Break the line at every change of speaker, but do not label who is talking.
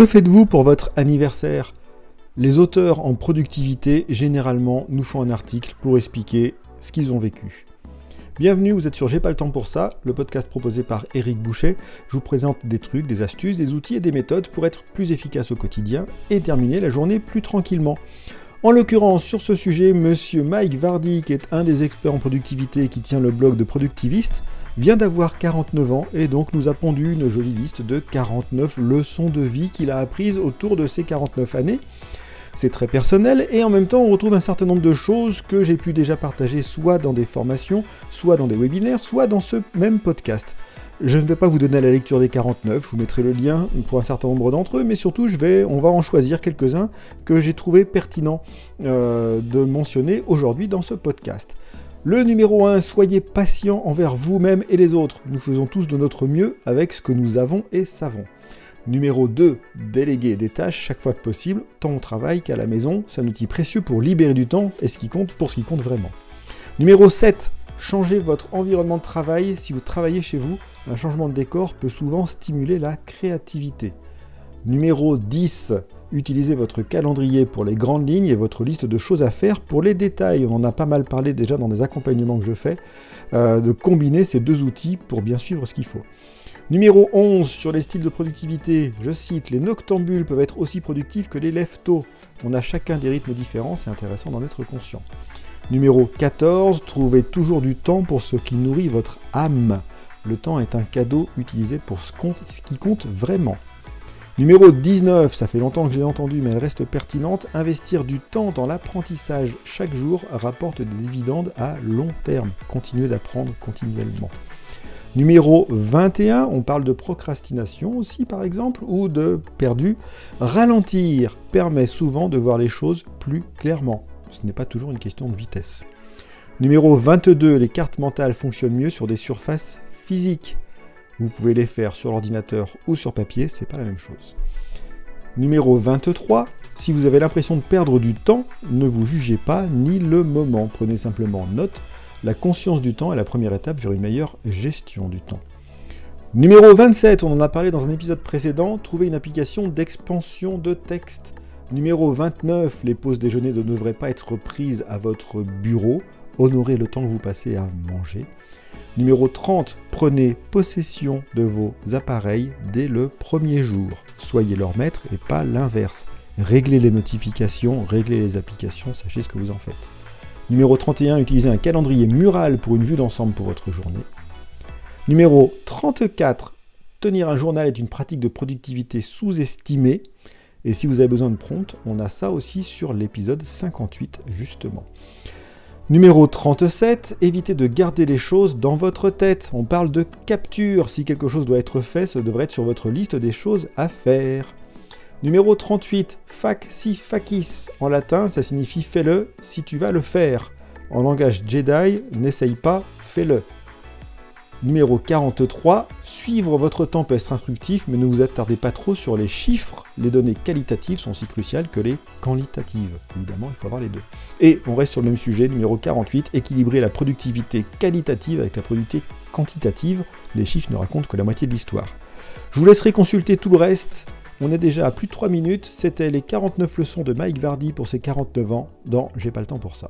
Que faites-vous pour votre anniversaire? Les auteurs en productivité, généralement, nous font un article pour expliquer ce qu'ils ont vécu. Bienvenue, vous êtes sur J'ai pas le temps pour ça, le podcast proposé par Eric Boucher. Je vous présente des trucs, des astuces, des outils et des méthodes pour être plus efficace au quotidien et terminer la journée plus tranquillement. En l'occurrence, sur ce sujet, monsieur Mike Vardy, qui est un des experts en productivité et qui tient le blog de Productiviste, vient d'avoir 49 ans et donc nous a pondu une jolie liste de 49 leçons de vie qu'il a apprises autour de ces 49 années. C'est très personnel et en même temps on retrouve un certain nombre de choses que j'ai pu déjà partager soit dans des formations, soit dans des webinaires, soit dans ce même podcast. Je ne vais pas vous donner la lecture des 49, je vous mettrai le lien pour un certain nombre d'entre eux, mais surtout on va en choisir quelques-uns que j'ai trouvé pertinent euh, de mentionner aujourd'hui dans ce podcast. Le numéro 1, soyez patient envers vous-même et les autres. Nous faisons tous de notre mieux avec ce que nous avons et savons. Numéro 2, déléguer des tâches chaque fois que possible, tant au travail qu'à la maison. C'est un outil précieux pour libérer du temps et ce qui compte pour ce qui compte vraiment. Numéro 7, changez votre environnement de travail. Si vous travaillez chez vous, un changement de décor peut souvent stimuler la créativité. Numéro 10, utilisez votre calendrier pour les grandes lignes et votre liste de choses à faire pour les détails. On en a pas mal parlé déjà dans des accompagnements que je fais, euh, de combiner ces deux outils pour bien suivre ce qu'il faut. Numéro 11 sur les styles de productivité, je cite, les noctambules peuvent être aussi productifs que les lève-tôt. On a chacun des rythmes différents, c'est intéressant d'en être conscient. Numéro 14, trouvez toujours du temps pour ce qui nourrit votre âme. Le temps est un cadeau utilisé pour ce, qui compte vraiment. Numéro 19, ça fait longtemps que je l'ai entendu, mais elle reste pertinente. Investir du temps dans l'apprentissage chaque jour rapporte des dividendes à long terme. Continuez d'apprendre continuellement. Numéro 21, on parle de procrastination aussi par exemple, ou de perdu. Ralentir permet souvent de voir les choses plus clairement. Ce n'est pas toujours une question de vitesse. Numéro 22, les cartes mentales fonctionnent mieux sur des surfaces physiques. Vous pouvez les faire sur l'ordinateur ou sur papier, c'est pas la même chose. Numéro 23, si vous avez l'impression de perdre du temps, ne vous jugez pas ni le moment. Prenez simplement note. La conscience du temps est la première étape vers une meilleure gestion du temps. Numéro 27, on en a parlé dans un épisode précédent, trouver une application d'expansion de texte. Numéro 29, les pauses déjeuner ne devraient pas être prises à votre bureau. Honorez le temps que vous passez à manger. Numéro 30, prenez possession de vos appareils dès le premier jour. Soyez leur maître et pas l'inverse. Réglez les notifications, réglez les applications, sachez ce que vous en faites. Numéro 31, utilisez un calendrier mural pour une vue d'ensemble pour votre journée. Numéro 34, tenir un journal est une pratique de productivité sous-estimée. Et si vous avez besoin de prompt, on a ça aussi sur l'épisode 58 justement. Numéro 37, évitez de garder les choses dans votre tête. On parle de capture. Si quelque chose doit être fait, ce devrait être sur votre liste des choses à faire. Numéro 38, fac si facis. En latin, ça signifie fais-le si tu vas le faire. En langage Jedi, n'essaye pas, fais-le. Numéro 43, suivre votre temps peut être instructif, mais ne vous attardez pas trop sur les chiffres. Les données qualitatives sont aussi cruciales que les quantitatives. Évidemment, il faut avoir les deux. Et on reste sur le même sujet, numéro 48, équilibrer la productivité qualitative avec la productivité quantitative. Les chiffres ne racontent que la moitié de l'histoire. Je vous laisserai consulter tout le reste. On est déjà à plus de 3 minutes. C'était les 49 leçons de Mike Vardy pour ses 49 ans dans J'ai pas le temps pour ça.